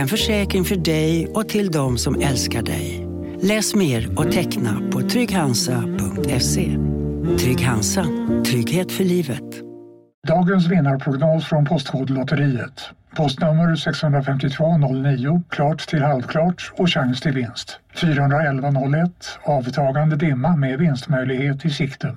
En försäkring för dig och till de som älskar dig. Läs mer och teckna på trygghansa.se. Trygg Hansa. Trygghet för livet. Dagens vinnarprognos från Postkodlotteriet. Postnummer 65209, klart till halvklart och chans till vinst. 41101, avtagande dimma med vinstmöjlighet i sikte.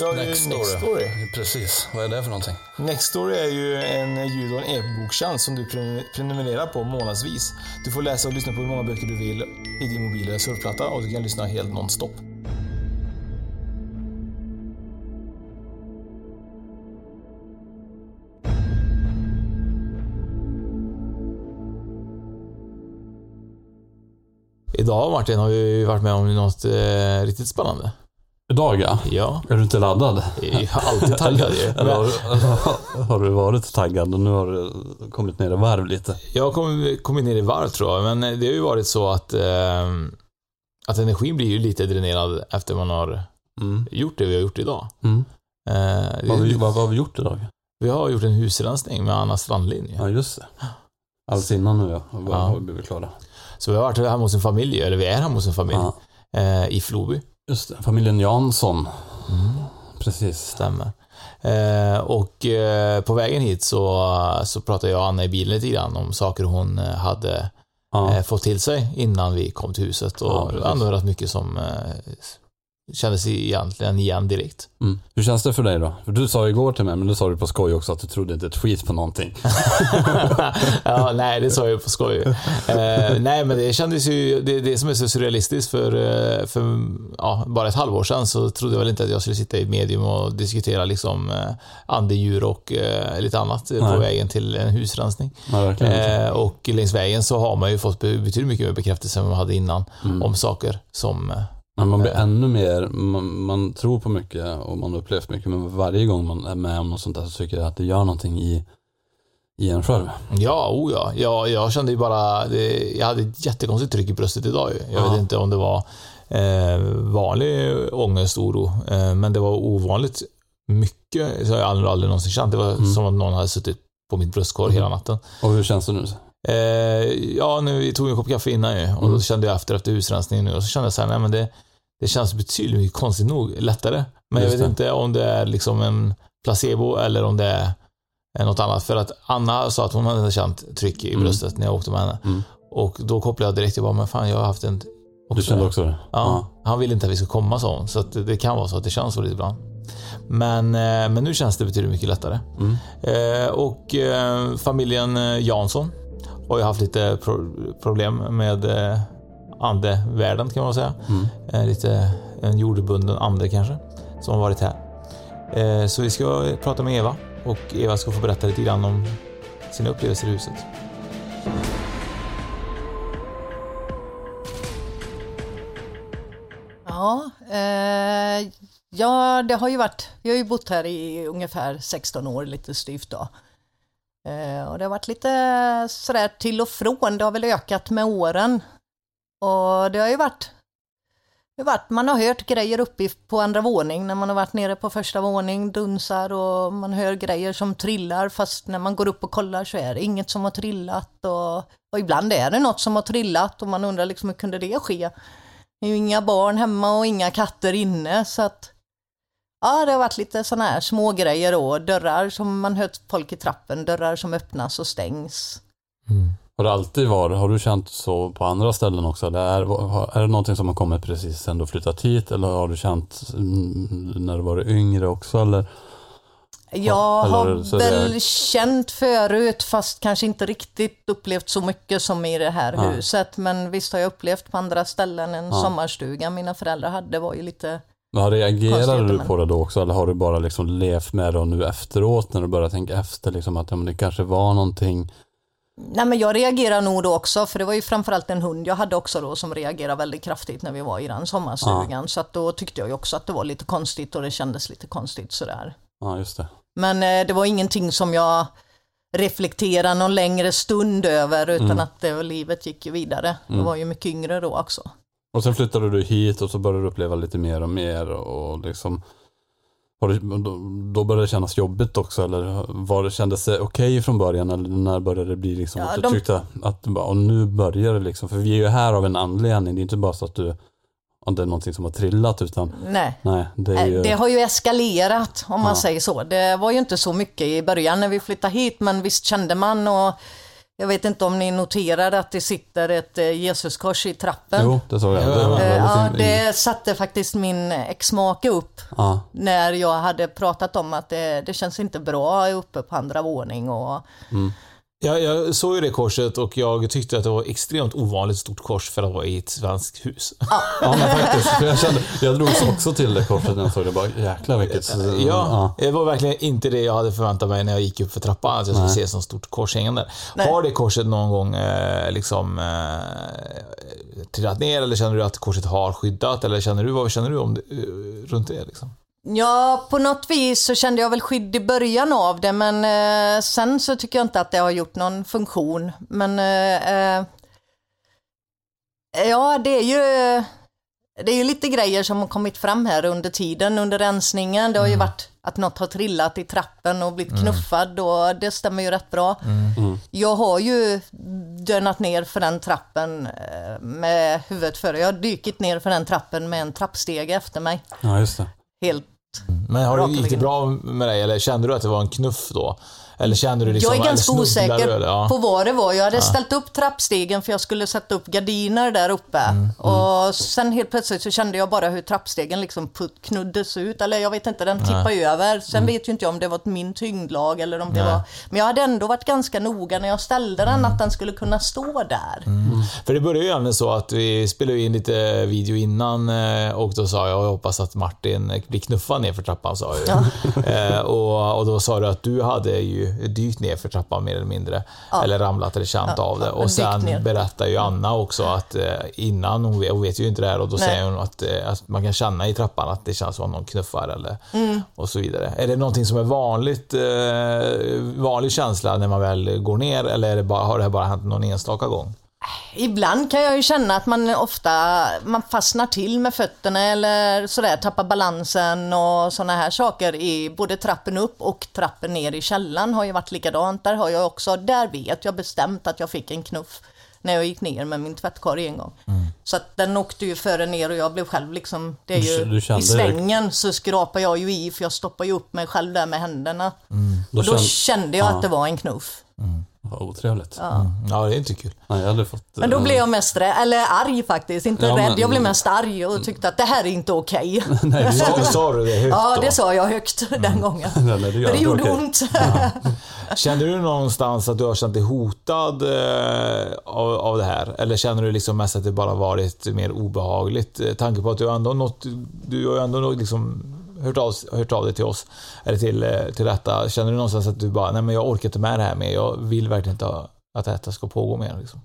har ju Nextory. Nextory. Precis. Vad är det för någonting? Nextory är ju en ljud och en e-boktjänst som du pre- prenumererar på månadsvis. Du får läsa och lyssna på hur många böcker du vill i din mobil eller surfplatta och du kan lyssna helt nonstop. Idag Martin har vi varit med om något eh, riktigt spännande. Idag ja. Ja, Är du inte laddad? jag är alltid taggad ju. Eller har, har du varit taggad och nu har du kommit ner i varv lite? Jag har kommit, kommit ner i varv tror jag, men det har ju varit så att, eh, att energin blir ju lite dränerad efter man har Mm. gjort det vi har gjort idag. Mm. Eh, Vad, har vi, vad, vad har vi gjort idag? vi har gjort en husrensning med Anna Strandlinje. Ja, just det. Allt innan nu ja. Ja. har vi blivit klara? Så vi har varit hemma hos en familj, eller vi är hemma hos en familj, Ja, eh, i Floby. Just det. Familjen Jansson. Mm. Precis. Stämmer. Eh, och eh, på vägen hit så, så pratade jag och Anna i bilen lite grann om saker hon eh, hade Ja. eh, fått till sig innan vi kom till huset Ja, och precis. ändå rätt mycket som eh, kändes egentligen igen direkt. Mm. Hur känns det för dig då? För du sa igår till mig, men du sa du på skoj också att du trodde inte ett skit på någonting. ja, nej, det sa jag på skoj. Eh, nej, men det kändes ju, det, det som är så surrealistiskt för, eh, för ja, bara ett halvår sedan så trodde jag väl inte att jag skulle sitta i ett medium och diskutera liksom eh, andedjur och eh, lite annat eh, på Nej. vägen till en husrensning. Ja, och längs vägen så har man ju fått be- betydligt mycket mer bekräftelse än man hade innan Mm. om saker som Men man blir eh. ännu mer, man, man tror på mycket och man har upplevt mycket, men varje gång man är med om något sånt där så tycker jag att det gör någonting i, i en själv. Ja, oh ja. Jag, jag kände ju bara, det, jag hade ett jättekonstigt tryck i bröstet idag ju. Jag Ja. vet inte om det var eh, vanlig ångest, oro, eh, men det var ovanligt mycket. Så har jag aldrig, aldrig någonsin känt. Det var Mm. som att någon hade suttit på mitt bröstkorg hela natten. Och hur känns det nu? Eh, ja, nu, vi tog en kopp kaffe innan ju och Mm. då kände jag efter, efter husrensningen nu och så kände jag så här, nej men det, det känns betydligt konstigt nog lättare. Men Just jag vet det. inte om det är liksom en placebo eller om det är något annat. För att Anna sa att hon hade känt tryck i Mm. bröstet när jag åkte med henne. Mm. Och då kopplade jag direkt, jag bara, men fan jag har haft en... Du kände också det? Ja, han ville inte att vi skulle komma sa hon. Så att det, det kan vara så att det känns så lite ibland. Men, eh, men nu känns det betydligt mycket lättare. Mm. Eh, och eh, familjen eh, Jansson har ju haft lite pro problem med eh, andevärlden kan man säga. Mm. Eh, lite en jordbunden ande kanske, som har varit här. Eh, så vi ska prata med Eva och Eva ska få berätta lite grann om sina upplevelser i huset. Ja, eh, ja, det har ju varit, vi har ju bott här i ungefär 16 år lite styvt då. Eh, och det har varit lite sådär till och från, det har väl ökat med åren. Och det har ju varit, det har varit man har hört grejer uppe på andra våning. När man har varit nere på första våning, dunsar och man hör grejer som trillar. Fast när man går upp och kollar så är det inget som har trillat. Och, och ibland är det något som har trillat och man undrar liksom hur kunde det ske? Det är ju inga barn hemma och inga katter inne. Så att Ja, det har varit lite sådana här små grejer då. Dörrar som man hört folk i trappen, dörrar som öppnas och stängs. Har Har det alltid varit, har du känt så på andra ställen också? Eller är, är det någonting som har kommit precis sen du flyttat hit? Eller har du känt mm, när du var yngre också? Eller? Jag Eller har så det väl känt förut, fast kanske inte riktigt upplevt så mycket som i det här Ja. huset. Men visst har jag upplevt på andra ställen. En Ja. sommarstuga mina föräldrar hade var ju lite... Ja, reagerade du men- på det då också? Eller har du bara liksom levt med det och nu efteråt när du börjar tänka efter liksom att ja, men det kanske var någonting? Nej men jag reagerar nog då också, för det var ju framförallt en hund jag hade också då som reagerade väldigt kraftigt när vi var i den sommarstugan. Så att då tyckte jag ju också att det var lite konstigt och det kändes lite konstigt sådär. Ja, just det. Men eh, det var ingenting som jag reflekterade någon längre stund över utan Mm. att det, livet gick ju vidare. Jag Mm. var ju mycket yngre då också. Och sen flyttade du hit och så började du uppleva lite mer och mer och liksom det, då, började det kännas jobbigt också eller var det, kändes det okej från början eller när började det bli liksom Ja, att du de- tyckte att och nu börjar det liksom, för vi är ju här av en anledning, det är inte bara så att du, att det är någonting som har trillat utan Nej. nej, det ju, Det har ju eskalerat om man Ja. säger så. Det var ju inte så mycket i början när vi flyttade hit men visst kände man och jag vet inte om ni noterade att det sitter ett eh, Jesuskors i trappen. jo det såg jag. Ja, Det ja, Eh, det satte faktiskt min exmake upp ja, när jag hade pratat om att det, det känns inte bra uppe på andra våning och Jag, jag såg ju det korset och jag tyckte att det var extremt ovanligt stort kors för att vara i ett svenskt hus. ja men faktiskt, för jag kände, jag drogs också till det korset när jag såg det, bara jäklar vilket, Ja, det var verkligen inte det jag hade förväntat mig när jag gick upp för trappan, att jag skulle se ett sånt stort kors hängande. Nej. Har det korset någon gång eh, liksom eh, trillat ner eller känner du att korset har skyddat? Eller känner du, vad känner du om det, eh, runt det? Liksom? Ja, på något vis så kände jag väl skydd i början av det, men eh, sen så tycker jag inte att det har gjort någon funktion. Men eh, eh, ja, det är ju det är ju lite grejer som har kommit fram här under tiden, under rensningen. Det har ju varit att något har trillat i trappen och blivit knuffad och det stämmer ju rätt bra. Jag har ju dönat ner för den trappen eh, med huvudet före. Jag har dykit ner för den trappen med en trappstege efter mig. ja just det. Helt Men har det, gick det bra med dig eller kände du att det var en knuff då? Eller kände du liksom, jag är ganska osäker eller? Ja. på vad det var. Jag hade ställt upp trappstegen för jag skulle sätta upp gardiner där uppe. Mm, Och sen helt plötsligt så kände jag bara hur trappstegen liksom knuddes ut. Eller jag vet inte, den tippade ju över. Sen vet ju inte jag om det var min tyngdlag eller om det Mm. Nej. var... Men jag hade ändå varit ganska noga när jag ställde den att den skulle kunna stå där. För det började ju även så att vi spelade in lite video innan eh, och då sa jag, jag hoppas att Martin blir knuffad ner för trappan sa jag ju. eh, och, och då sa du att du hade ju dykt ner för trappan mer eller mindre. Eller ramlat eller känt Ja, av det. ja, Och sen ner. berättar ju Anna också att eh, innan, hon vet, hon vet ju inte det här och då Nej. säger hon att, eh, att man kan känna i trappan att det känns som någon knuffar eller Mm. och så vidare. Är det någonting som är vanligt, eh, vanlig känsla när man väl går ner eller är det bara, har det här bara hänt någon enstaka gång? Ibland kan jag ju känna att man ofta man fastnar till med fötterna eller sådär, tappar balansen och sådana här saker i både trappen upp och trappen ner i källaren har ju varit likadant. Där har jag också, där vet jag bestämt att jag fick en knuff när jag gick ner med min tvättkorg en gång. Så att den åkte ju före ner och jag blev själv liksom, det är Du- ju du kände i svängen så skrapar jag ju i för jag stoppar ju upp mig själv där med händerna. Då och då känd- kände jag Ja. att det var en knuff. Vad otrevligt. Ja, det är inte kul. Nej, jag hade fått... Men då eh, blev jag mest rä- eller arg faktiskt, inte Ja, rädd. men- Jag blev mest arg och tyckte att det här är inte okej. Sa, sa du det högt Ja, då? det sa jag högt den gången. Nej, nej, det gör det gjorde okej. ont. Känner du någonstans att du har känt dig hotad eh, av, av det här? Eller känner du liksom mest att det bara varit mer obehagligt? Eh, Tanke på att du har ändå nått, du har ändå liksom hört av, hört av dig till oss, eller till, eh, till detta. Känner du någonstans att du bara, nej men jag orkar inte med det här mer, jag vill verkligen inte att detta ska pågå mer? Liksom.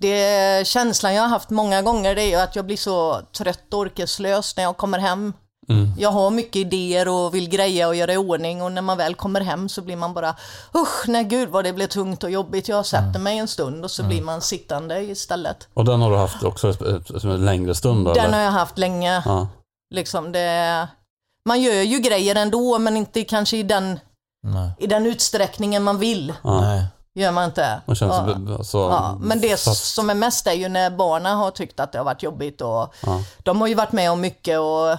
Det känslan jag har haft många gånger det är att jag blir så trött och orkeslös när jag kommer hem. Mm. Jag har mycket idéer och vill greja och göra i ordning och när man väl kommer hem så blir man bara usch, nej gud vad det blev tungt och jobbigt. Jag sätter mig en stund och så blir man sittande istället. Och den har du haft också som en längre stund då, Den eller? har jag haft länge. Ja. Liksom det, man gör ju grejer ändå men inte kanske i den, Nej. i den utsträckningen man vill. Nej. Gör man inte. Man känns ja. så... Ja, men det fast- som är mest är ju när barnen har tyckt att det har varit jobbigt och Ja. de har ju varit med om mycket och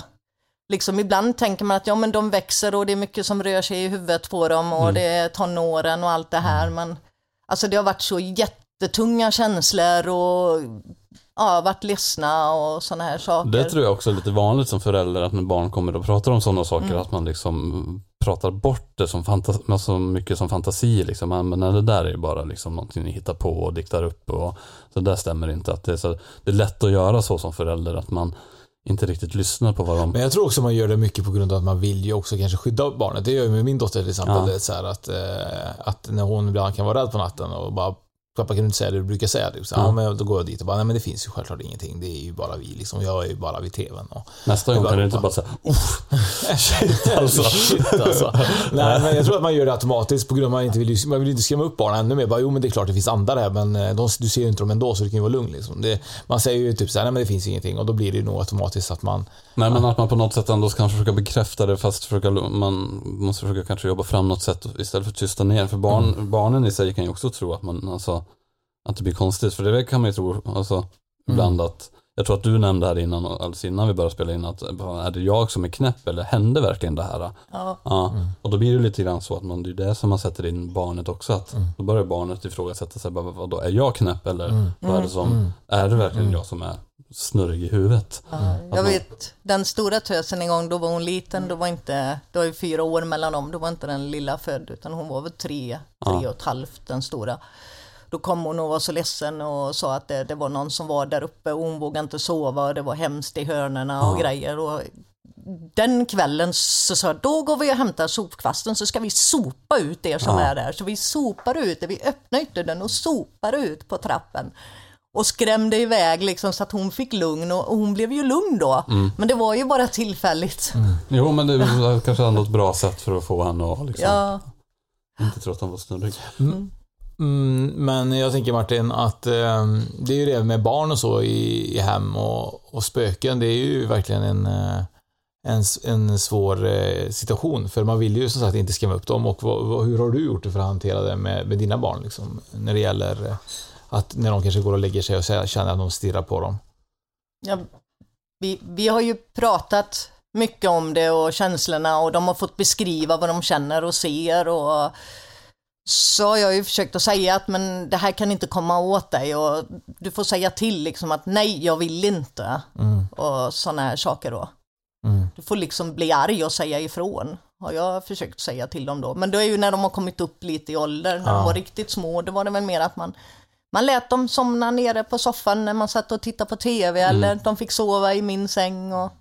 liksom ibland tänker man att ja men de växer och det är mycket som rör sig i huvudet på dem och Mm. det är tonåren och allt det här men alltså det har varit så jättetunga känslor och ja, varit ledsna och sådana här saker. Det tror jag också är lite vanligt som förälder att när barn kommer och pratar om sådana saker Mm. att man liksom pratar bort det som fantasi, så mycket som fantasi liksom. Men det där är ju bara liksom någonting ni hittar på och diktar upp och så där stämmer inte. Att det, är så, det är lätt att göra så som förälder att man inte riktigt lyssnar på vad de... Men jag tror också man gör det mycket på grund av att man vill ju också kanske skydda barnet. Det gör jag med min dotter till exempel. Ja. Det är så här att, eh, att när hon ibland kan vara rädd på natten och bara Pappa du inte säga det du brukar säga? Typ. Så, ja. Ja. men då går jag dit och bara, nej men det finns ju självklart ingenting. Det är ju bara vi liksom. Jag är ju bara vid tvn. Och, Nästa gång kan du inte bara säga Uff, shit alltså. Shit alltså. Nej, men jag tror att man gör det automatiskt på grund av att man inte vill, man vill inte skrämma upp barnen ännu mer. Bara, jo men det är klart det finns andra där men eh, de, du ser ju inte dem ändå så du kan ju vara lugn. Liksom. Det, man säger ju typ så här, nej men det finns ingenting och då blir det ju nog automatiskt att man Nej men att man på något sätt ändå ska försöka bekräfta det fast försöka, man måste försöka kanske jobba fram något sätt istället för att tysta ner. För barn, barnen i sig kan ju också tro att man, alltså, att det blir konstigt. För det kan man ju tro, alltså, ibland att, jag tror att du nämnde här innan, alltså innan vi började spela in att är det jag som är knäpp eller hände verkligen det här? Ja. Ja, och då blir det lite grann så att man, det är det som man sätter in barnet också. Att Då börjar barnet ifrågasätta sig, bara, vadå, är jag knäpp eller vad är det som, är det verkligen jag som är snurrig i huvudet? Jag vet, den stora tösen en gång, då var hon liten, då var inte, det var ju fyra år mellan dem, då var inte den lilla född, utan hon var väl tre, tre och ett halvt, den stora. Då kom hon och var så ledsen och sa att det, det var någon som var där uppe och hon vågade inte sova och det var hemskt i hörnerna och grejer. Och den kvällen så sa jag, då går vi och hämtar sopkvasten så ska vi sopa ut det som är där. Så vi sopar ut det, vi öppnar ytterdörren och sopar ut på trappen. Och skrämde iväg liksom så att hon fick lugn och, och hon blev ju lugn då. Men det var ju bara tillfälligt. Jo men det var kanske ändå ett bra sätt för att få henne att liksom, Ja, inte tro att hon var snurrig. Mm, Mm, men jag tänker Martin att eh, det är ju det med barn och så i, i hem och, och spöken. Det är ju verkligen en, eh, en, en svår eh, situation. För man vill ju som sagt inte skrämma upp dem. Och vad, vad, hur har du gjort det för att hantera det med, med dina barn? Liksom, när det gäller eh, att när de kanske går och lägger sig och känner att de stirrar på dem. ja vi, vi har ju pratat mycket om det och känslorna och de har fått beskriva vad de känner och ser och så har jag ju försökt att säga att men det här kan inte komma åt dig och du får säga till liksom att nej, jag vill inte och sådana här saker då. Mm. Du får liksom bli arg och säga ifrån. Har jag försökt säga till dem då. Men det är ju när de har kommit upp lite i ålder, när de var riktigt små, då var det väl mer att man man lät dem somna nere på soffan när man satt och tittade på TV eller de fick sova i min säng och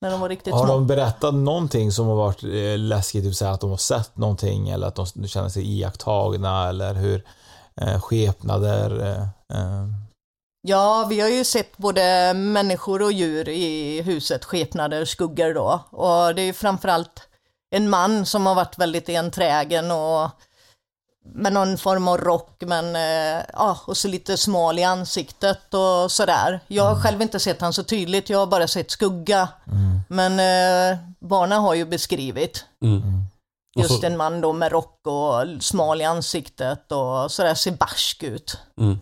när de var riktigt Har små. de berättat någonting som har varit eh, läskigt? Typ att de har sett någonting eller att de känner sig iakttagna eller hur eh, skepnader eh, eh, Ja, vi har ju sett både människor och djur i huset, skepnader, skuggor då. Och det är ju framförallt en man som har varit väldigt enträgen och med någon form av rock, men eh, ja, och så lite smal i ansiktet och sådär. Jag har själv inte sett han så tydligt, jag har bara sett skugga. Men eh, barnen har ju beskrivit Mm. Just så- en man då med rock och smal i ansiktet och sådär ser barsk ut. Mm.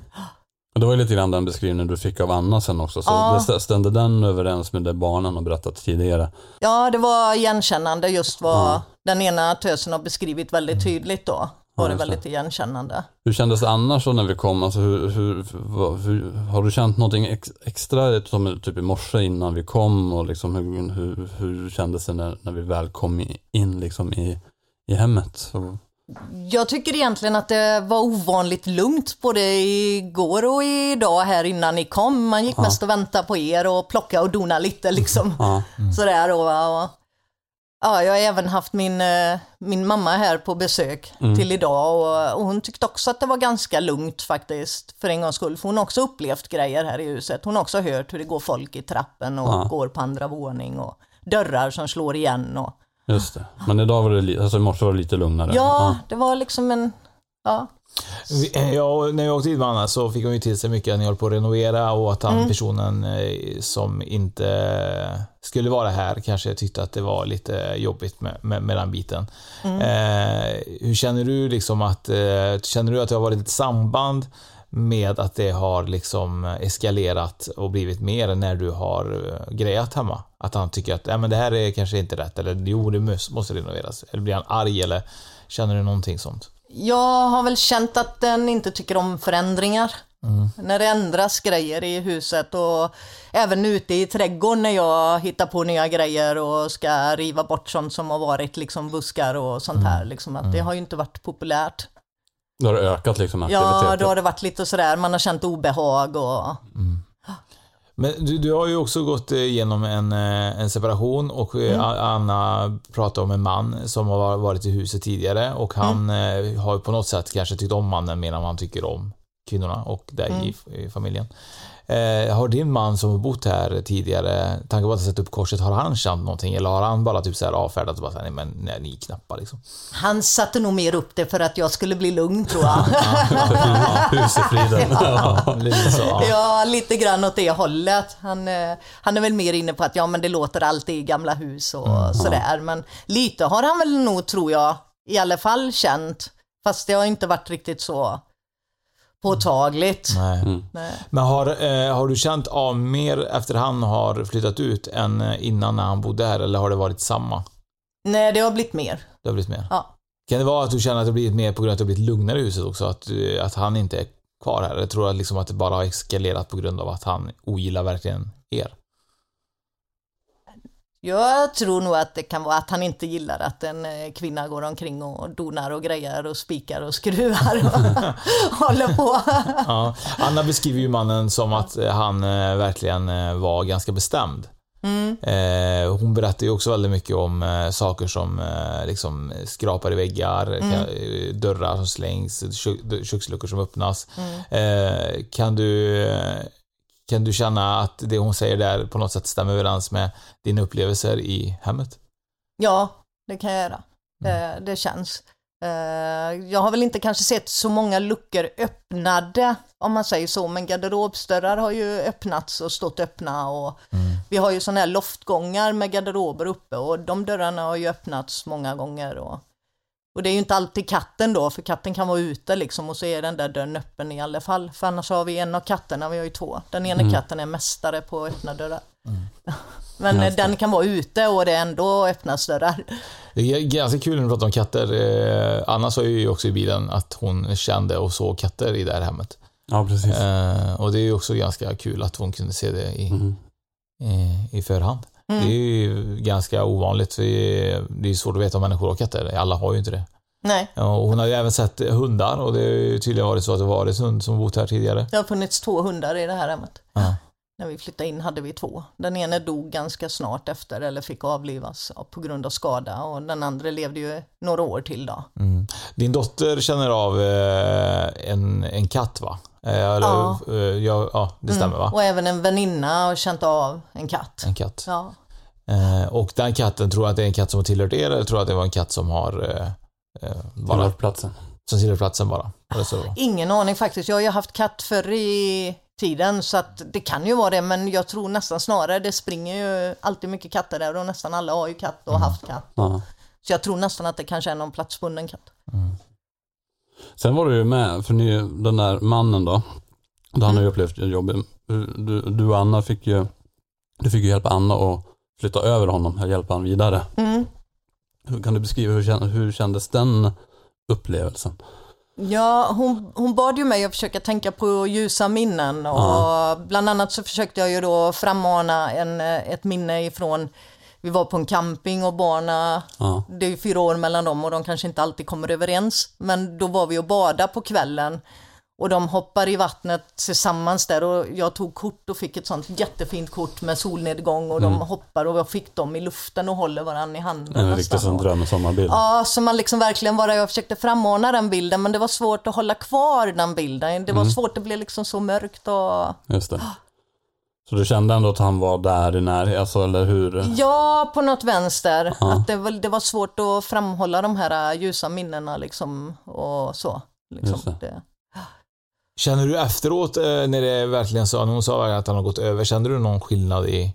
Det var ju lite grann den beskrivningen du fick av Anna sen också. Så Ja. stämde den överens med det barnen har berättat tidigare? Ja, det var igenkännande just vad Ja. den ena tösen har beskrivit väldigt tydligt då. Var det väldigt igenkännande. Hur kändes det annars då när vi kom? Alltså hur, hur, hur, har du känt någonting ex, extra, som typ i morse innan vi kom? Och liksom hur, hur, hur kändes det när, när vi väl kom in liksom i, i hemmet? Jag tycker egentligen att det var ovanligt lugnt både igår och idag här innan ni kom. Man gick mest och väntade på er och plocka och dona lite liksom. ja. Sådär och, och Ja, jag har även haft min, eh, min mamma här på besök till idag och, och hon tyckte också att det var ganska lugnt faktiskt för en gångs skull. För hon har också upplevt grejer här i huset. Hon har också hört hur det går folk i trappen och Ja. går på andra våning och dörrar som slår igen. Och, Just det. Men idag var det, alltså i morse var det lite lugnare? ja, det var liksom en... Ja, Ja, och när jag åkte dit med Anna så fick hon ju till sig mycket att ni håller på att renovera och att han personen eh, som inte skulle vara här kanske tyckte att det var lite jobbigt med, med, med den biten. Eh, hur känner du liksom att, eh, känner du att det har varit ett samband med att det har liksom eskalerat och blivit mer när du har eh, grejat hemma? Att han tycker att äh, men det här är kanske inte rätt eller jo, det måste renoveras. Eller blir han arg eller känner du någonting sånt? Jag har väl känt att den inte tycker om förändringar. När det ändras grejer i huset och även ute i trädgården när jag hittar på nya grejer och ska riva bort sånt som har varit liksom buskar och sånt här. Liksom, att Det har ju inte varit populärt. Då har det ökat liksom aktiviteten. Ja, då har det varit lite sådär, man har känt obehag och... Men du, du har ju också gått igenom en, eh, en separation och eh, Mm. Anna pratade om en man som har varit i huset tidigare och han Mm. eh, har på något sätt kanske tyckt om mannen mer än vad han tycker om kvinnorna och dig Mm. i, i familjen. Eh, har din man som har bott här tidigare, tanke på att sätta upp korset, har han känt någonting eller har han bara typ så här avfärdat och bara såhär, nej men nej, ni är knappa liksom? Han satte nog mer upp det för att jag skulle bli lugn tror jag. Husefriden. Ja, lite så. Ja. Lite grann åt det hållet. Han, eh, han är väl mer inne på att ja, men det låter alltid i gamla hus och sådär. Men lite har han väl nog, tror jag, i alla fall känt. Fast det har inte varit riktigt så påtagligt. Nej. Nej. Men har, eh, har du känt av mer efter han har flyttat ut än eh, innan när han bodde här eller har det varit samma? Nej, det har blivit mer. Det har blivit mer? Ja. Kan det vara att du känner att det blivit mer på grund av att det har blivit lugnare i huset också? Att, du- att han inte är kvar här? Eller tror du att liksom att det bara har eskalerat på grund av att han ogillar verkligen er? Jag tror nog att det kan vara att han inte gillar att en eh, kvinna går omkring och donar och grejer och spikar och skruvar och håller på. Ja. Anna beskriver ju mannen som att eh, han eh, verkligen var ganska bestämd. Eh, hon berättar ju också väldigt mycket om saker som liksom skrapar i väggar, eh, dörrar som slängs, kök, köksluckor som öppnas. Eh, kan, du, kan du känna att det hon säger där på något sätt stämmer överens med dina upplevelser i hemmet? Ja, det kan jag göra. Det, det känns. Eh, Jag har väl inte kanske sett så många luckor öppnade, om man säger så, men garderobsdörrar har ju öppnats och stått öppna och vi har ju sådana här loftgångar med garderober uppe och de dörrarna har ju öppnats många gånger. Och, och det är ju inte alltid katten då, för katten kan vara ute liksom och så är den där dörren öppen i alla fall. För annars har vi en av katterna, vi har ju två. Den ena katten är mästare på att öppna dörrar. Men eh, den kan vara ute och det ändå öppnas dörrar. Det är ganska kul när du pratar om katter. Eh, Anna sa ju också i bilen att hon kände och såg katter i det här hemmet. Ja, precis. Eh, och det är ju också ganska kul att hon kunde se det i, Mm. i, i förhand. Det är ju ganska ovanligt. För det är- svårt att veta om människor har katter. Alla har ju inte det. Nej, Ja, Och hon har ju även sett hundar och det har ju tydligen varit så att det varit hund som bott här tidigare. det har funnits två hundar i det här hemmet. Ja. När vi flyttade in hade vi två. Den ene dog ganska snart efter eller fick avlivas på grund av skada och den andra levde ju några år till då. Mm. Din dotter känner av eh, en, en katt va? Eh, eller, Ja. eh, ja, ja, det stämmer va? Och även en väninna har känt av en katt. En katt. Ja. Eh, och den katten, tror du att det är en katt som har tillhört er eller tror du att det var en katt som har eh, eh, bara, Bara platsen. som tillhör platsen bara? Eller så? Ingen aning faktiskt. Jag har ju haft katt förr i tiden så att det kan ju vara det men jag tror nästan snarare det springer ju alltid mycket katter där och nästan alla har ju katt och haft katt. Ja. Så jag tror nästan att det kanske är någon platsbunden katt. Sen var du ju med, för ni, den där mannen då, då han har ju upplevt jobbet. Du, du och Anna fick ju, du fick ju hjälpa Anna att flytta över honom, och hjälpa honom vidare. Mm. Kan du beskriva hur, hur kändes den upplevelsen? Ja, hon, hon bad ju mig att försöka tänka på ljusa minnen och Ja. bland annat så försökte jag ju då frammana en, eh, ett minne ifrån vi var på en camping och barna, Ja. det är ju fyra år mellan dem och de kanske inte alltid kommer överens. Men då var vi och badade på kvällen och de hoppar i vattnet tillsammans där och jag tog kort och fick ett sånt jättefint kort med solnedgång och de hoppar och jag fick dem i luften och håller varandra i handen. En riktig sån drömsommarbild. Ja, så man liksom verkligen bara, jag försökte frammana den bilden men det var svårt att hålla kvar den bilden. Det var svårt, det blev liksom så mörkt och... Just det. Så du kände ändå att han var där i närheten, alltså, eller hur? Ja, på något vänster. Ja. Att det, var, det var svårt att framhålla de här ljusa minnena liksom och så. Liksom. Just det. Det. Känner du efteråt eh, när det verkligen när hon sa att han har gått över, kände du någon skillnad i,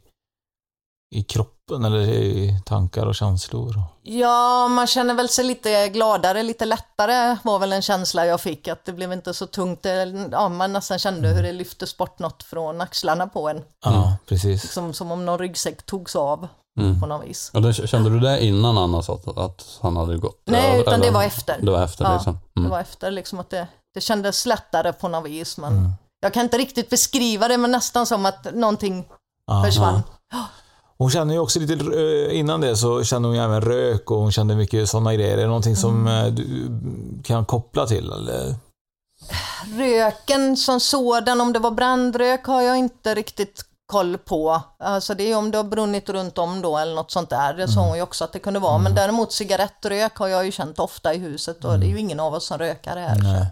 i kroppen eller i tankar och känslor? Ja, man känner väl sig lite gladare, lite lättare var väl en känsla jag fick. Att det blev inte så tungt. Det- Ja, man nästan kände hur det lyftes bort något från axlarna på en. Ja, precis. Som, som om någon ryggsäck togs av Mm. på något vis. Och det, kände du det innan Anna sa att, att han hade gått? Nej, Eller- utan det eller- var efter. Det var efter Ja, liksom? Det Mm. var efter liksom att det, det kändes lättare på något vis. Men Jag kan inte riktigt beskriva det, men nästan som att någonting Ja. försvann. Hon känner ju också lite, eh, innan det så kände hon ju även rök och hon kände mycket sådana grejer. Är det någonting som Mm. eh, du kan koppla till? Eller? Röken som sådan, om det var brandrök har jag inte riktigt koll på. Alltså det är om det har brunnit runt om då eller något sånt där. Det sa hon ju också att det kunde vara. Men däremot cigarettrök har jag ju känt ofta i huset och det är ju ingen av oss som rökar här.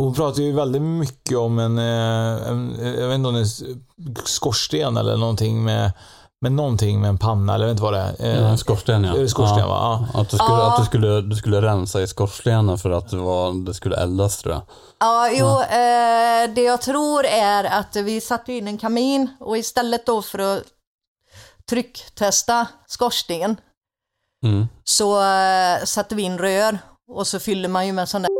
Hon pratar ju väldigt mycket om en, eh, en jag vet inte om det är skorsten eller någonting med, med någonting med en panna eller jag vet inte vad det är. Ja, Eh, en skorsten ja. Det skorsten, ja. va? Ja. Att, du skulle, Ja. att du, skulle, du skulle rensa i skorstenen för att det, var, det skulle eldas tror jag. Ja, jo, eh, det jag tror är att vi satte in en kamin och istället då för att trycktesta skorsten Mm. så eh, satte vi in rör och så fyller man ju med sån där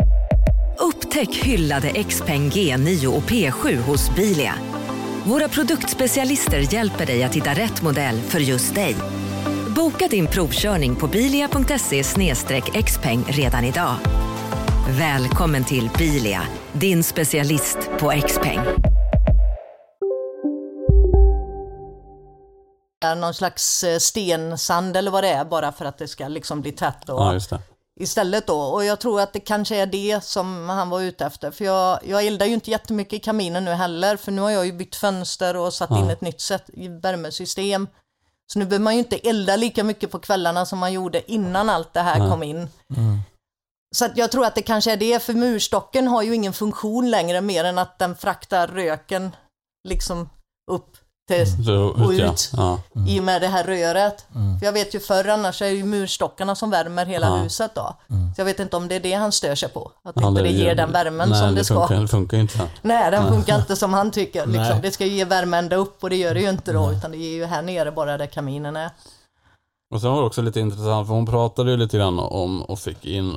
Upptäck hyllade XPeng G9 och P7 hos Bilia. Våra produktspecialister hjälper dig att hitta rätt modell för just dig. Boka din provkörning på bilia.se xpeng redan idag. Välkommen till Bilia, din specialist på XPeng. någon slags eh, stensand eller vad det är bara för att det ska liksom bli tätt. Och, Ja, just det. Istället då. Och jag tror att det kanske är det som han var ute efter. För jag, jag eldar ju inte jättemycket i kaminen nu heller. För nu har jag ju bytt fönster och satt Ja. in ett nytt sätt, värmesystem. Så nu behöver man ju inte elda lika mycket på kvällarna som man gjorde innan allt det här Nej. kom in. Så att jag tror att det kanske är det, för murstocken har ju ingen funktion längre mer än att den fraktar röken liksom upp till, Så, och ut Ja. i och med det här röret. För jag vet ju förr annars är det ju murstockarna som värmer hela Ja. huset då. Så jag vet inte om det är det han stör sig på. Att Ja, inte det ger den värmen nej, som det, ska. Funkar, det funkar inte. Nej, den Nej. funkar inte som han tycker. Nej. Liksom. Det ska ju ge värme ända upp och det gör det ju inte då. Utan det ger ju här nere bara där kaminen är. Och sen var det också lite intressant, för hon pratade ju lite grann om och fick in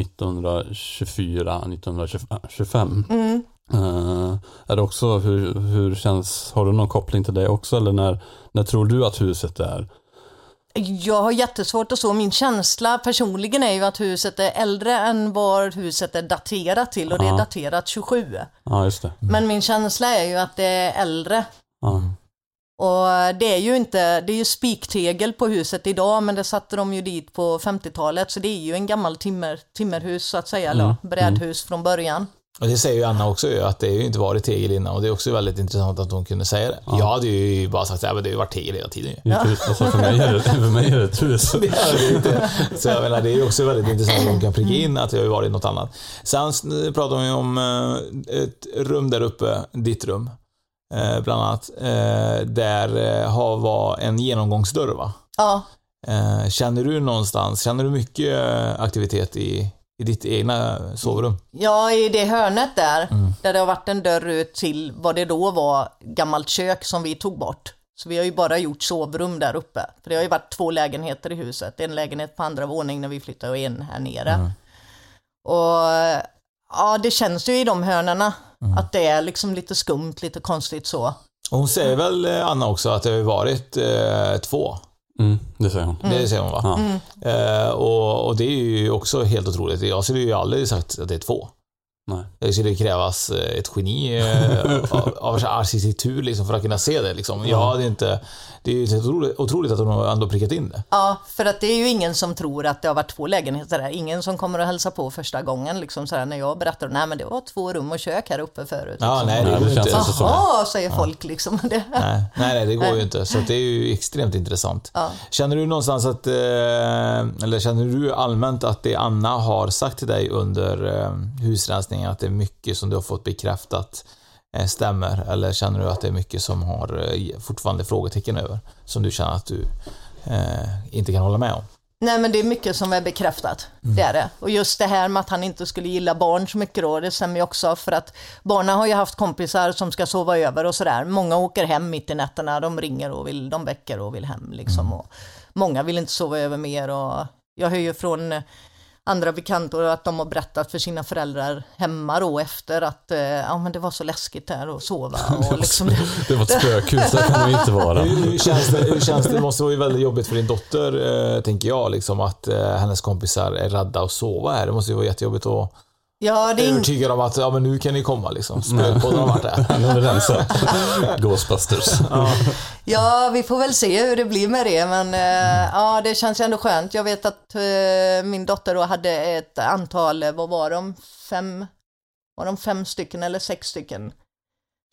1924, 1925. Mm. Eh, är det också, hur, hur känns, har du någon koppling till det också? Eller när, när tror du att huset är? Jag har jättesvårt att så. Min känsla personligen är ju att huset är äldre än vad huset är daterat till och det är daterat 27. Ja, just det. Men min känsla är ju att det är äldre. Ja. Och det är ju inte, det är ju spiktegel på huset idag men det satte de ju dit på 50-talet så det är ju en gammal timmer, timmerhus så att säga, eller Mm. brädhus från början. Och det säger ju Anna också att det har ju inte varit tegel innan och det är också väldigt intressant att hon kunde säga det. Jag hade ju bara sagt att det har ju varit tegel hela tiden ju. Hus. Alltså, för, mig är det, för mig är det ett hus. Det är det inte. Så jag menar, det är ju också väldigt intressant att hon kan pricka in att det har ju varit något annat. Sen pratar hon ju om eh, ett rum där uppe, ditt rum, eh, bland annat, eh, där har var en genomgångsdörr va? Ja, Känner du någonstans, känner du mycket aktivitet i, i ditt egna sovrum? ja i det hörnet där, Mm. där det har varit en dörr ut till vad det då var gammalt kök som vi tog bort. Så vi har ju bara gjort sovrum där uppe. För det har ju varit två lägenheter i huset. En lägenhet på andra våning när vi flyttade och en här nere. Mm. Och ja, det känns ju i de hörnerna Mm. att det är liksom lite skumt, lite konstigt så. Och hon säger väl, eh, Anna, också att det har varit eh, två. Mm, det säger hon. Det säger hon va? Ja. Eh, och, och det är ju också helt otroligt. Jag skulle ju aldrig sagt att det är två. Nej. Det skulle krävas eh, ett geni eh, av, av arkitektur liksom för att kunna se det. Liksom. Jag hade inte... Det är ju otroligt, otroligt att hon har ändå prickat in det. Ja, för att det är ju ingen som tror att det har varit två lägenheter där. Ingen som kommer att hälsa på första gången liksom sådär när jag berättar, nej men det var två rum och kök här uppe förut. Ja, liksom. nej, det, ju inte. Jaha, säger folk liksom. Det. Nej, nej, nej, det går ju inte. Så att det är ju extremt intressant. Ja. Känner du någonstans att, eh, eller känner du allmänt att det Anna har sagt till dig under husrensningen, att det är mycket som du har fått bekräftat eh, stämmer? Eller känner du att det är mycket som har eh, fortfarande frågetecken över? Som du känner att du eh, inte kan hålla med om? Nej men det är mycket som är bekräftat, det är det. Och just det här med att han inte skulle gilla barn så mycket då, det stämmer ju också för att barnen har ju haft kompisar som ska sova över och sådär. Många åker hem mitt i nätterna, de ringer och vill, de väcker och vill hem liksom. Och många vill inte sova över mer och jag hör ju från andra bekanta att de har berättat för sina föräldrar hemma då efter att eh, ja, men det var så läskigt där att sova. Och liksom, Det var ett spökhus, där kan man ju inte vara. Hur, hur, känns det, hur känns det? Det måste vara väldigt jobbigt för din dotter, eh, tänker jag, liksom, att eh, hennes kompisar är rädda att sova här. Det måste ju vara jättejobbigt att Ja, det är ing- övertyga dem att ja, men nu kan ni komma. Liksom. Spökpodden har varit där. Nu är det rensat. Ghostbusters. Ja, vi får väl se hur det blir med det, men eh, ja, det känns ändå skönt. Jag vet att eh, min dotter då hade ett antal, eh, vad var de, fem, var de fem stycken eller sex stycken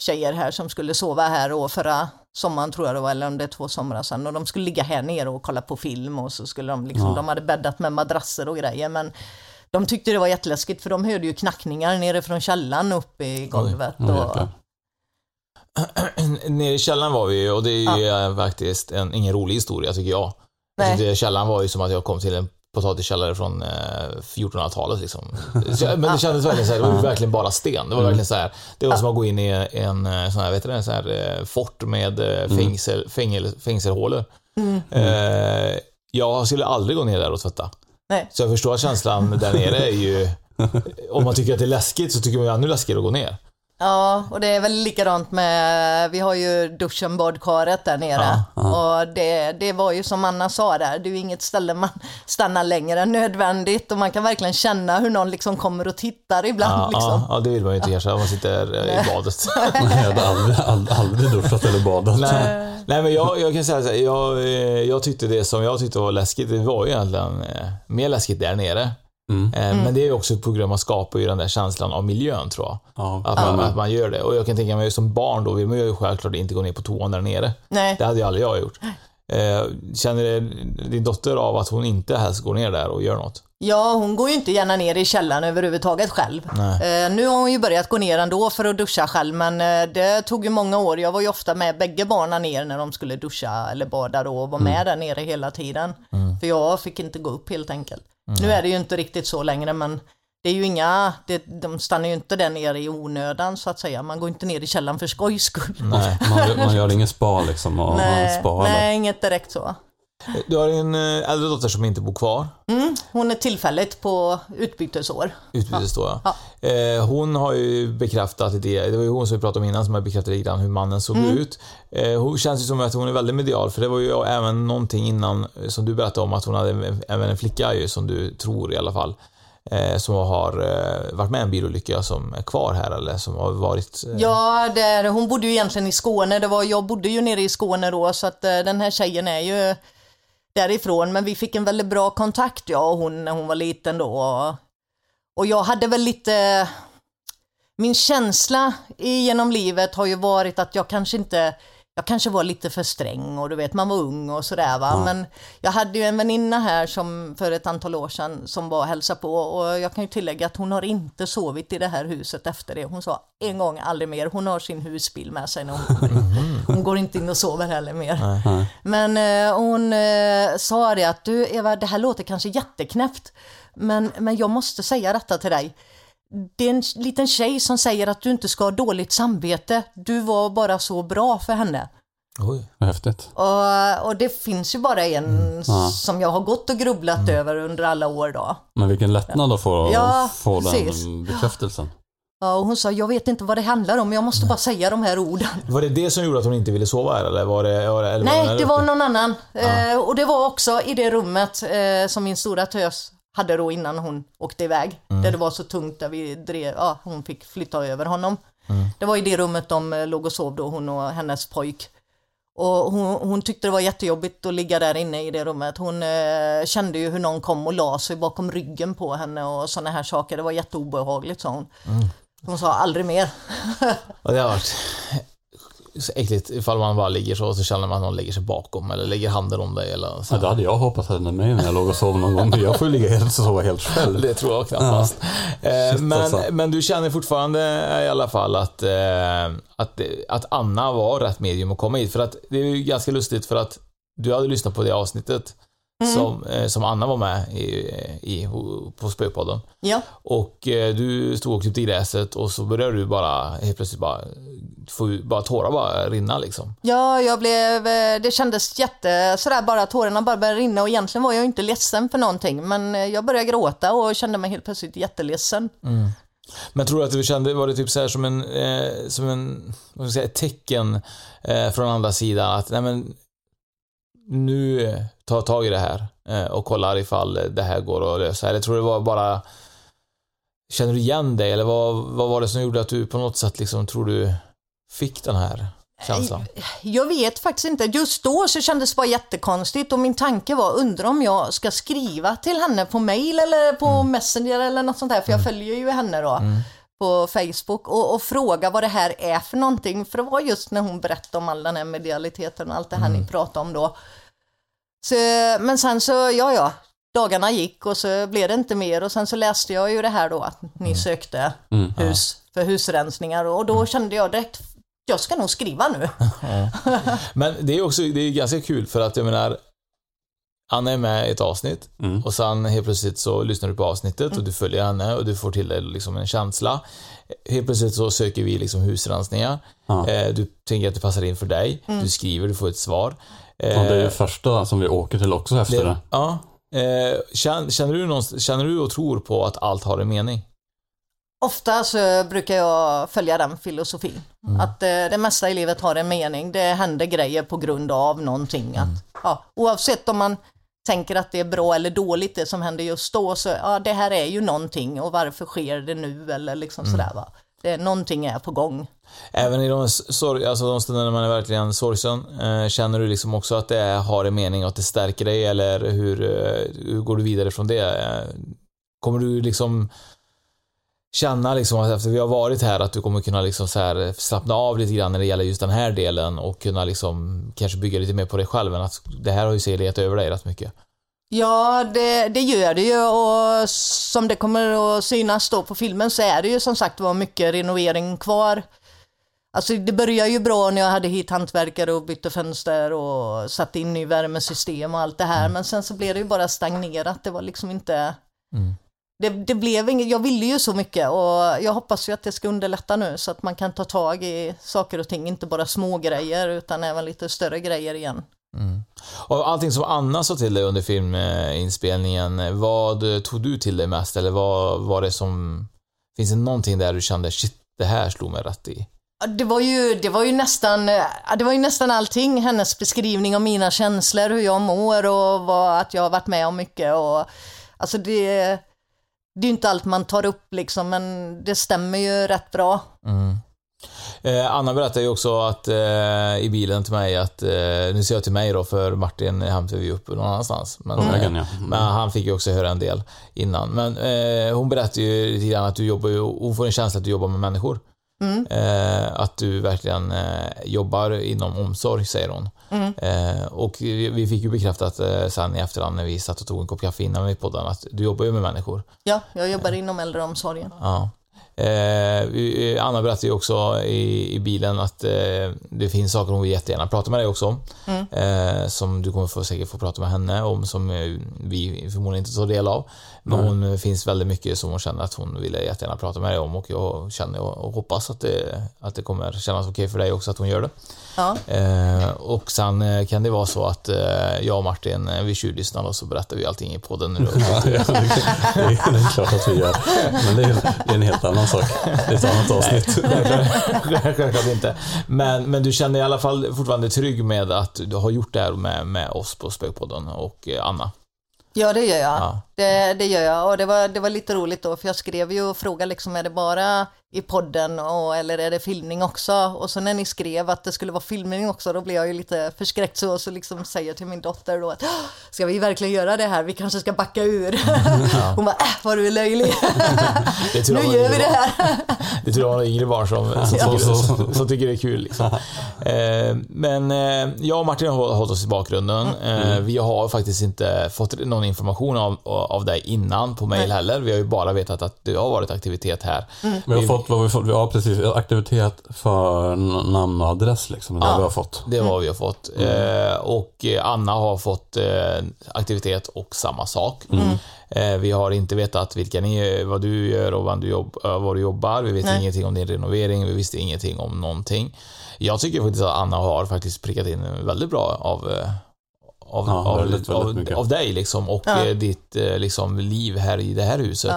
tjejer här som skulle sova här och förra sommaren tror jag det var, eller om det är två somrar sedan, och de skulle ligga här nere och kolla på film och så skulle de liksom, Ja. de hade bäddat med madrasser och grejer, men de tyckte det var jätteläskigt för de hörde ju knackningar nere från källaren upp i golvet. Oj, och. Nere i källaren var vi ju och det är ju eh, faktiskt en, ingen rolig historia tycker jag. Nej. tyckte källaren var ju som att jag kom till en potatiskällare från eh, 1400-talet liksom. Men det kändes verkligen så här, det var verkligen bara sten. Det var verkligen så här, det var som att gå in i en eh, sån här, vet du det, så här eh, fort med eh, fängsel, fängel, fängselhålor. Mm. Eh, jag skulle aldrig gå ner där och tvätta. Nej. Så jag förstår att känslan där nere är ju, om man tycker att det är läskigt så tycker man ju ännu läskigare att gå ner. Ja, och det är väl likadant med, vi har ju duschen, badkaret där nere. Och det, det var ju som Anna sa där, det är ju inget ställe man stannar längre än nödvändigt och man kan verkligen känna hur någon liksom kommer och tittar ibland. Ja, liksom. ja, ja, det vill man ju inte om man sitter i badet. Nej, jag hade aldrig, aldrig, aldrig duschat eller badat. Nej, nej men jag, jag kan säga så här, jag, jag tyckte det som jag tyckte var läskigt, det var ju egentligen eh, mer läskigt där nere. Mm. Eh, Men det är också på grund av att man skapar ju den där känslan av miljön tror jag. Ja, Att man, att man gör det. Och jag kan tänka mig som barn då vill man ju självklart inte gå ner på toan där nere. Nej. Det hade ju aldrig jag gjort. Eh, Känner din dotter av att hon inte helst går ner där och gör något? Ja, hon går ju inte gärna ner i källaren överhuvudtaget själv. Eh, nu har hon ju börjat gå ner ändå för att duscha själv, men eh, det tog ju många år. Jag var ju ofta med bägge barnen ner när de skulle duscha eller bada då och var med där nere hela tiden. För jag fick inte gå upp helt enkelt. Nu är det ju inte riktigt så längre, men det är ju inga, det, de stannar ju inte där nere i onödan så att säga. Man går inte ner i källaren för skojs skull. Nej. Man, man gör ingen spa liksom och Nej, nej, inget direkt så. Du har en eh, äldre dotter som inte bor kvar. Hon är tillfälligt på utbytesår. Utbytes då ja. Eh, hon har ju bekräftat det, det var ju hon som vi pratade om innan som har bekräftat lite grann hur mannen såg ut. Eh, hon känns ju som att hon är väldigt medial för det var ju även någonting innan som du berättade om att hon hade en- även en flicka ju som du tror i alla fall. Eh, som har eh, varit med i en bilolycka som är kvar här eller som har varit... Eh, Ja, där, hon bodde ju egentligen i Skåne. Det var, jag bodde ju nere i Skåne då, så att den här tjejen är ju därifrån. Men vi fick en väldigt bra kontakt, jag och hon, när hon var liten då. Och, jag hade väl lite... Min känsla genom livet har ju varit att jag kanske inte... Jag kanske var lite för sträng och du vet, man var ung och sådär va. Men jag hade ju en väninna här som för ett antal år sedan som var och hälsade på och jag kan ju tillägga att hon har inte sovit i det här huset efter det. Hon sa en gång, aldrig mer. Hon har sin husbil med sig när hon kommer in. Hon går inte in och sover heller mer. Men eh, hon eh, sa det att du Eva, det här låter kanske jätteknäppt, men, men jag måste säga detta till dig. Det är en liten tjej som säger att du inte ska ha dåligt samvete. Du var bara så bra för henne. Oj. Vad häftigt. Och, och det finns ju bara en Ja. som jag har gått och grubblat över under alla år då. Men vilken lättnad att få, Ja, få precis. den bekräftelsen. Ja, och hon sa, jag vet inte vad det handlar om, jag måste bara säga de här orden. Var det det som gjorde att hon inte ville sova här eller var det... Det eller Nej, var det var någon annan. Eh, och det var också i det rummet eh, som min stora tös hade då innan hon åkte iväg. Mm. Där det var så tungt där vi drev, ja hon fick flytta över honom. Mm. Det var i det rummet de eh, låg och sov då, hon och hennes pojk. Och hon, hon tyckte det var jättejobbigt att ligga där inne i det rummet. Hon eh, kände ju hur någon kom och la sig bakom ryggen på henne och sådana här saker. Det var jätteobehagligt sa hon. Mm. Hon sa aldrig mer. Och det har varit så äckligt ifall man bara ligger så och så känner man att någon lägger sig bakom eller lägger handen om dig eller så. Ja, det hade jag hoppats hände mig när jag låg och sov någon gång. Jag får ju ligga helt, sova helt själv. Det tror jag knappast. Eh, Shit, men, alltså. men du känner fortfarande i alla fall att, eh, att, att Anna var rätt medium att komma hit. För att det är ju ganska lustigt för att du hade lyssnat på det avsnittet Mm. som, eh, som Anna var med i, i, på Spökpodden. Ja. Och eh, du stod och klippte i gräset och så började du bara helt plötsligt bara få bara tårar bara rinna liksom. Ja, jag blev, eh, det kändes jätte, sådär bara tårarna bara började rinna och egentligen var jag inte ledsen för någonting men jag började gråta och kände mig helt plötsligt jätteledsen. Men tror du att du kände, var det typ så här som en, eh, som en, vad ska jag säga, ett tecken eh, från andra sidan att, nej men, nu eh, jag tag i det här eh, och kollar ifall det här går att lösa. Eller tror du det var bara, känner du igen dig eller vad, vad var det som gjorde att du på något sätt liksom, tror du fick den här känslan? Jag vet faktiskt inte. Just då så kändes det bara jättekonstigt och min tanke var undra om jag ska skriva till henne på mail eller på Messenger eller något sånt där för jag följer ju henne då på Facebook och, och fråga vad det här är för någonting. För det var just när hon berättade om all den här medialiteten och allt det här ni pratade om då. Så, men sen så, ja ja, dagarna gick och så blev det inte mer och sen så läste jag ju det här då att ni sökte Mm. hus för husrensningar och då kände jag direkt, jag ska nog skriva nu. Men det är också, det är ganska kul för att jag menar Anna är med i ett avsnitt Mm. och sen helt plötsligt så lyssnar du på avsnittet och du följer henne och du får till dig liksom en känsla. Helt plötsligt så söker vi liksom husrensningar. Ja. Eh, Du tänker att det passar in för dig. Du skriver, du får ett svar. Och det är ju Eh, första som vi åker till också efter det. Ja. Eh, Känner, känner, du någonstans, känner du och tror på att allt har en mening? Ofta så brukar jag följa den filosofin. Att eh, det mesta i livet har en mening. Det händer grejer på grund av någonting. Att, ja, oavsett om man tänker att det är bra eller dåligt det som händer just då, så ja, det här är ju någonting och varför sker det nu eller liksom sådär va. Det, någonting är på gång. Även i de, sorg, alltså de stunder när man är verkligen sorgsen, eh, känner du liksom också att det har en mening och att det stärker dig eller hur, eh, hur går du vidare från det? Eh, Kommer du liksom känna liksom att efter vi har varit här att du kommer kunna liksom så här slappna av lite grann när det gäller just den här delen och kunna liksom kanske bygga lite mer på dig själv än att det här har ju seglat över dig rätt mycket. Ja, det, det gör det ju och som det kommer att synas då på filmen så är det ju som sagt var mycket renovering kvar. Alltså det började ju bra när jag hade hit hantverkare och bytte fönster och satte in ny värmesystem och allt det här men sen så blev det ju bara stagnerat. Det var liksom inte... Det, det blev inget, jag ville ju så mycket och jag hoppas ju att det ska underlätta nu så att man kan ta tag i saker och ting, inte bara små grejer utan även lite större grejer igen. Och allting som Anna sa till dig under filminspelningen, vad tog du till dig mest eller vad var det som... Finns det någonting där du kände shit, det här slog mig rätt i? Det var, ju, det, var ju nästan, ja, det var ju nästan allting, hennes beskrivning av mina känslor, hur jag mår och vad, att jag har varit med om mycket. Och, alltså det, det är ju inte allt man tar upp liksom, men det stämmer ju rätt bra. Eh, Anna berättade ju också att eh, i bilen till mig att, eh, nu ser jag till mig då för Martin hämtade vi upp någon annanstans. Men, vägen, eh. Mm. men han fick ju också höra en del innan. Men eh, hon berättade ju lite grann att du jobbar ju, hon får en känsla att du jobbar med människor. Eh, att du verkligen eh, jobbar inom omsorg, säger hon. Eh, och vi fick ju bekräftat eh, sen i efterhand när vi satt och tog en kopp kaffe innan vi poddade att du jobbar ju med människor. Ja, jag jobbar inom äldreomsorgen. Ja. Eh, Anna berättade ju också i, i bilen att eh, det finns saker hon vill jättegärna prata med dig också. Eh, som du kommer få, säkert få prata med henne om som vi förmodligen inte tar del av. Men hon eh, finns väldigt mycket som hon känner att hon vill jättegärna prata med dig om och jag känner och, hoppas att det, att det kommer kännas okej för dig också att hon gör det. Ja. Eh, och sen eh, kan det vara så att eh, jag och Martin, eh, vi tjuvlyssnar och så berättar vi allting i podden. Nu. Ja, det, är, det är klart att vi gör. Men det är, det är en helt annan sak. Det är ett annat avsnitt. Självklart inte. Men, men du känner i alla fall fortfarande trygg med att du har gjort det här med, med oss på Spökpodden och Anna? Ja, det gör jag. Ja. Det, det gör jag och det var, det var lite roligt då för jag skrev ju och frågade liksom är det bara i podden och, eller är det filmning också? Och så när ni skrev att det skulle vara filmning också då blev jag ju lite förskräckt så, så liksom säger till min dotter då att "Åh, ska vi verkligen göra det här? Vi kanske ska backa ur. Hon bara äh, vad du är löjlig. Nu gör vi det här. Det tror jag var yngre barn som, som, Ja. tycker, som, som tycker det är kul. Liksom. Eh, men eh, jag och Martin har hållit oss i bakgrunden. Eh, vi har faktiskt inte fått någon information av, av dig innan på mail heller. Vi har ju bara vetat att det har varit aktivitet här. Vi har fått, vad har vi fått, ja precis, aktivitet för namn och adress liksom. Det Ja. vi har fått. Det var vi har fått. Eh, och eh, Anna har fått eh, aktivitet och samma sak. Eh, vi har inte vetat vilka ni, vad du gör och vad du, jobb, eh, vad du jobbar. Vi vet Nej. ingenting om din renovering. Vi visste ingenting om någonting. Jag tycker faktiskt att Anna har faktiskt prickat in väldigt bra av eh, av, Ja, av, väldigt, väldigt av, mycket. av dig liksom och Ja. eh, ditt eh, liksom, liv här i det här huset.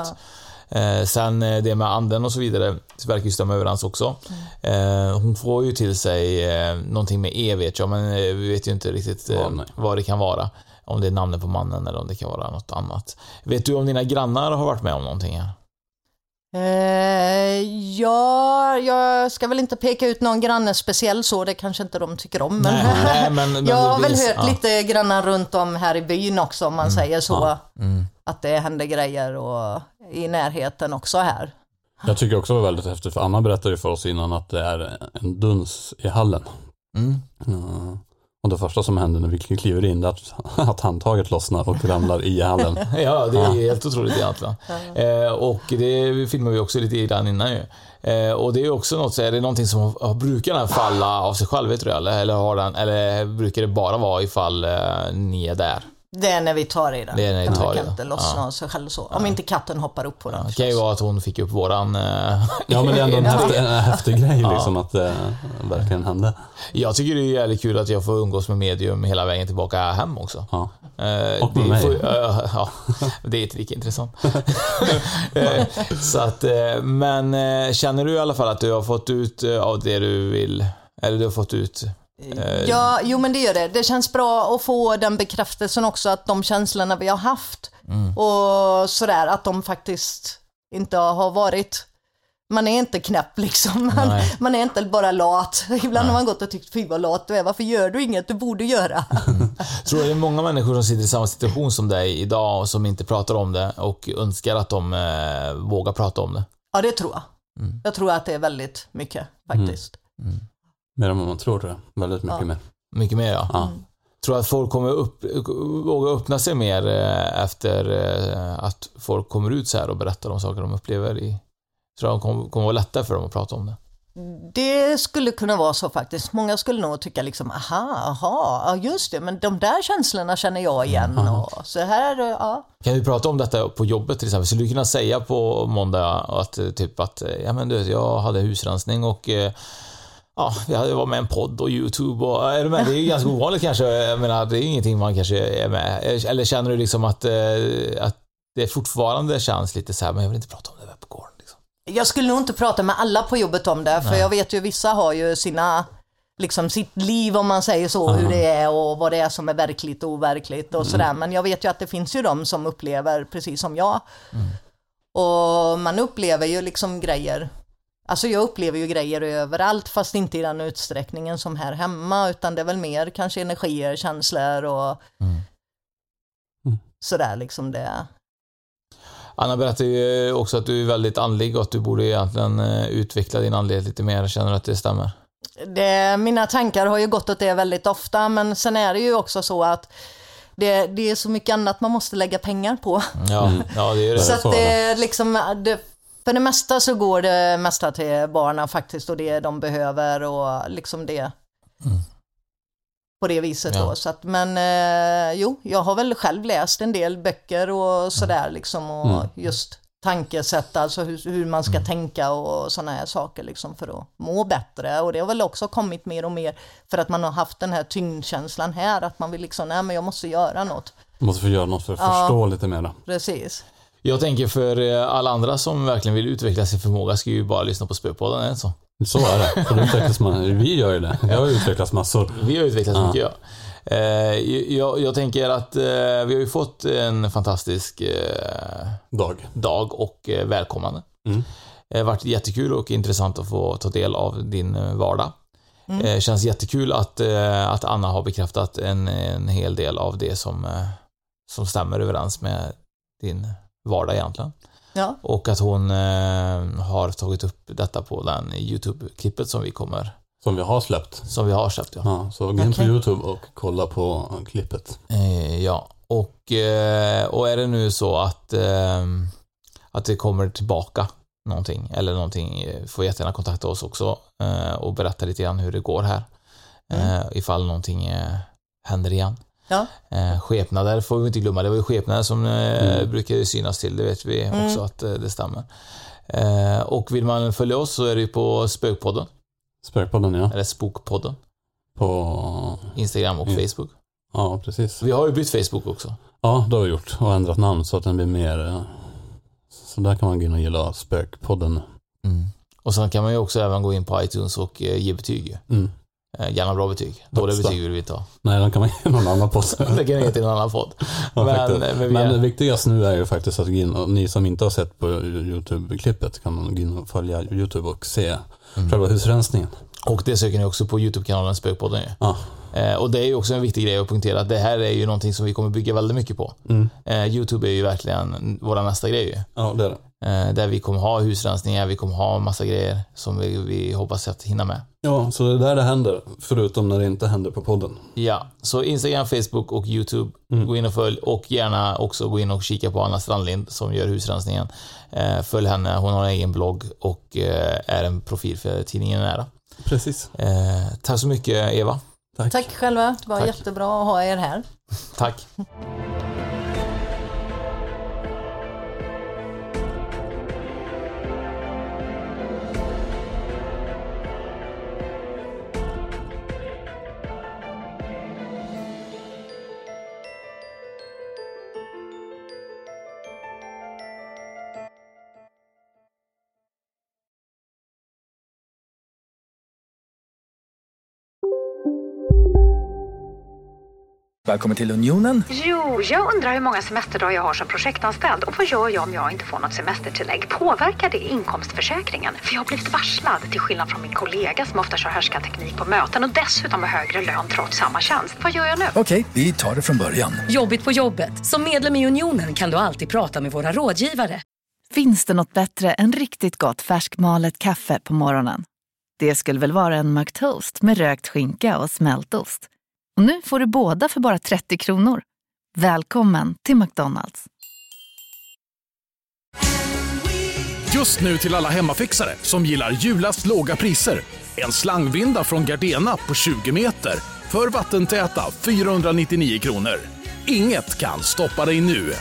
Ja. Eh, sen eh, det med anden och så vidare det verkar ju stämma överens också. Mm. Eh, hon får ju till sig eh, någonting med E vet jag, men eh, vi vet ju inte riktigt eh, Ja, nej. vad det kan vara. Om det är namnet på mannen eller om det kan vara något annat. Vet du om dina grannar har varit med om någonting här? Eh, ja, jag ska väl inte peka ut någon granne speciell så, det kanske inte de tycker om. Men Nej, nej, men- men jag har väl hört ja. lite grannar runt om här i byn också om man säger så. ja. Mm. Att det händer grejer och i närheten också här. Jag tycker också det var väldigt häftigt, för Anna berättade ju för oss innan att det är en duns i hallen. Mm. Det första som händer när vi kliver in är att, att handtaget lossnar och ramlar i hallen. Ja, det är helt otroligt egentligen. Eh, och det filmar vi också lite grann innan ju. Eh, och det är också något, så är det någonting som brukar den falla av sig själv, vet du det? eller, eller, har den, eller brukar det bara vara ifall eh, ni är där? Det är när vi tar i den. Det är när Den tar den. inte lossna Ja. av sig själv så. Om inte katten hoppar upp på den. Det kan ju vara att hon fick upp våran... Eh, Ja men det är ändå en Ja. häftig, en häftig grej liksom att det verkligen hände. Jag tycker det är jävligt kul att jag får umgås med medium hela vägen tillbaka hem också. Ja. Eh, Och med det mig. får- eh, ja, det är inte lika intressant. Eh, så att, eh, men eh, känner du i alla fall att du har fått ut eh, av det du vill? Eller du har fått ut? Eh, Ja, jo men det gör det. Det känns bra att få den bekräftelsen också att de känslorna vi har haft Mm. och sådär att de faktiskt inte har varit man är inte knäpp liksom. Man, Nej. man är inte bara lat. Ibland har man gått och tyckt, fy vad lat du är, varför gör du inget du borde göra? Tror du det är många människor som sitter i samma situation som dig idag och som inte pratar om det och önskar att de eh, vågar prata om det? Ja, det tror jag. Mm. Jag tror att det är väldigt mycket faktiskt. Mer än vad man tror tror jag. Väldigt mycket Ja. mer. Mycket mer ja. Ja. Tror du att folk kommer upp, våga öppna sig mer eh, efter eh, att folk kommer ut så här och berättar om saker de upplever i... Tror det kommer, kommer vara lättare för dem att prata om det? Det skulle kunna vara så faktiskt. Många skulle nog tycka liksom, aha, aha, ja just det, men de där känslorna känner jag igen. Och så här, ja. Kan vi prata om detta på jobbet till exempel? Skulle du kunna säga på måndag att eh, typ att, eh, ja men du, jag hade husrensning och eh, Ja, hade var med i en podd och YouTube och, är du med? Det är ju ganska ovanligt kanske. Jag menar, det är ingenting man kanske är med. Eller känner du liksom att, eh, att det fortfarande känns lite så här, men jag vill inte prata om det på gården. Liksom. Jag skulle nog inte prata med alla på jobbet om det, för Nej. jag vet ju vissa har ju sina, liksom sitt liv om man säger så, hur det är och vad det är som är verkligt och overkligt och sådär. Men jag vet ju att det finns ju de som upplever precis som jag. Och man upplever ju liksom grejer, alltså jag upplever ju grejer överallt fast inte i den utsträckningen som här hemma utan det är väl mer kanske energier, känslor och sådär liksom det. Anna berättade ju också att du är väldigt andlig och att du borde egentligen eh, utveckla din andlighet lite mer. Känner du att det stämmer? Det, mina tankar har ju gått åt det väldigt ofta, men sen är det ju också så att det, det är så mycket annat man måste lägga pengar på. Ja, ja det är det. så att det liksom, det, för det mesta så går det mesta till barnen faktiskt och det de behöver och liksom det. På det viset Ja. då. Så att, men eh, jo, jag har väl själv läst en del böcker och sådär liksom och Mm. just tankesätt, alltså hur, hur man ska tänka och sådana här saker liksom för att må bättre. Och det har väl också kommit mer och mer för att man har haft den här tyngdkänslan här, att man vill liksom, nej men jag måste göra något. Man måste få göra något för att Ja. förstå lite mer. Precis. Jag tänker för eh, alla andra som verkligen vill utveckla sin förmåga ska ju bara lyssna på Spöpodden, är det så? Så är det. För det utvecklas man, vi gör ju det. Jag har utvecklats massor. Vi har utvecklats Ja. mycket, ja. Eh, jag, jag tänker att eh, vi har ju fått en fantastisk Dag. dag och välkomnande. Mm. Det har varit jättekul och intressant att få ta del av din vardag. Mm. Känns jättekul att, att Anna har bekräftat en, en hel del av det som, som stämmer överens med din vardag egentligen. Ja. Och att hon eh, har tagit upp detta på den YouTube-klippet som vi kommer, Som vi har släppt. som vi har släppt. Ja. Ja, så gå in på Okej. YouTube och kolla på klippet. Eh, ja, och, eh, och är det nu så att, eh, att det kommer tillbaka någonting, eller någonting, eh, får jättegärna kontakta oss också eh, och berätta lite grann hur det går här. Eh, ifall någonting eh, händer igen. Ja. Eh, skepnader får vi inte glömma, det var ju skepnader som eh, Mm. brukar synas till, det vet vi Mm. också att eh, det stämmer. Eh, och vill man följa oss så är det ju på Spökpodden, Spökpodden ja. eller Spokpodden, På... Instagram och Mm. Facebook. Ja, precis. Vi har ju bytt Facebook också. Ja, det har vi gjort. Och ändrat namn så att den blir mer... Så där kan man gå in och gilla Spökpodden. Mm. Och sen kan man ju också även gå in på iTunes och ge betyg. Mm. Eh, gärna bra betyg. Dåliga betyg vill vi inte ha. Nej, den kan man ge någon annan podd. Det kan ni ge till en annan podd. Ja, Men, faktiskt. men, men, vi är- det viktigaste nu är ju faktiskt att ni som inte har sett på YouTube-klippet kan gå in och följa YouTube och se Mm. själva husrensningen. Och det söker ni också på YouTube-kanalen Spökpodden ju. Ja. Eh, och det är ju också en viktig grej att punktera att det här är ju någonting som vi kommer bygga väldigt mycket på. Mm. Eh, YouTube är ju verkligen vår nästa grej ju. Ja, det är det. Eh, där vi kommer ha husrensningar, vi kommer ha massa grejer som vi, vi hoppas att hinna med. Ja, så det är där det händer. Förutom när det inte händer på podden. Ja, så Instagram, Facebook och YouTube. Mm. Gå in och följ och gärna också gå in och kika på Anna Strandlind som gör husrensningen. Eh, följ henne, hon har en egen blogg och eh, är en profil för tidningen Nära. Precis. Tack så mycket Eva. Tack. Tack själva, det var Tack. jättebra att ha er här. Tack. Välkommen till Unionen. Jo, jag undrar hur många semesterdagar jag har som projektanställd och vad gör jag om jag inte får något semestertillägg? Påverkar det inkomstförsäkringen? För jag har blivit varslad, till skillnad från min kollega som ofta kör härskarteknik på möten och dessutom har högre lön trots samma tjänst. Vad gör jag nu? Okej, vi tar det från början. Jobbigt på jobbet. Som medlem i Unionen kan du alltid prata med våra rådgivare. Finns det något bättre än riktigt gott färskmalet kaffe på morgonen? Det skulle väl vara en McToast med rökt skinka och smältost. Och nu får du båda för bara 30 kronor. Välkommen till McDonalds. Just nu till alla hemmafixare som gillar julast låga priser. En slangvinda från Gardena på 20 meter för vattentäta 499 kronor. Inget kan stoppa dig nu.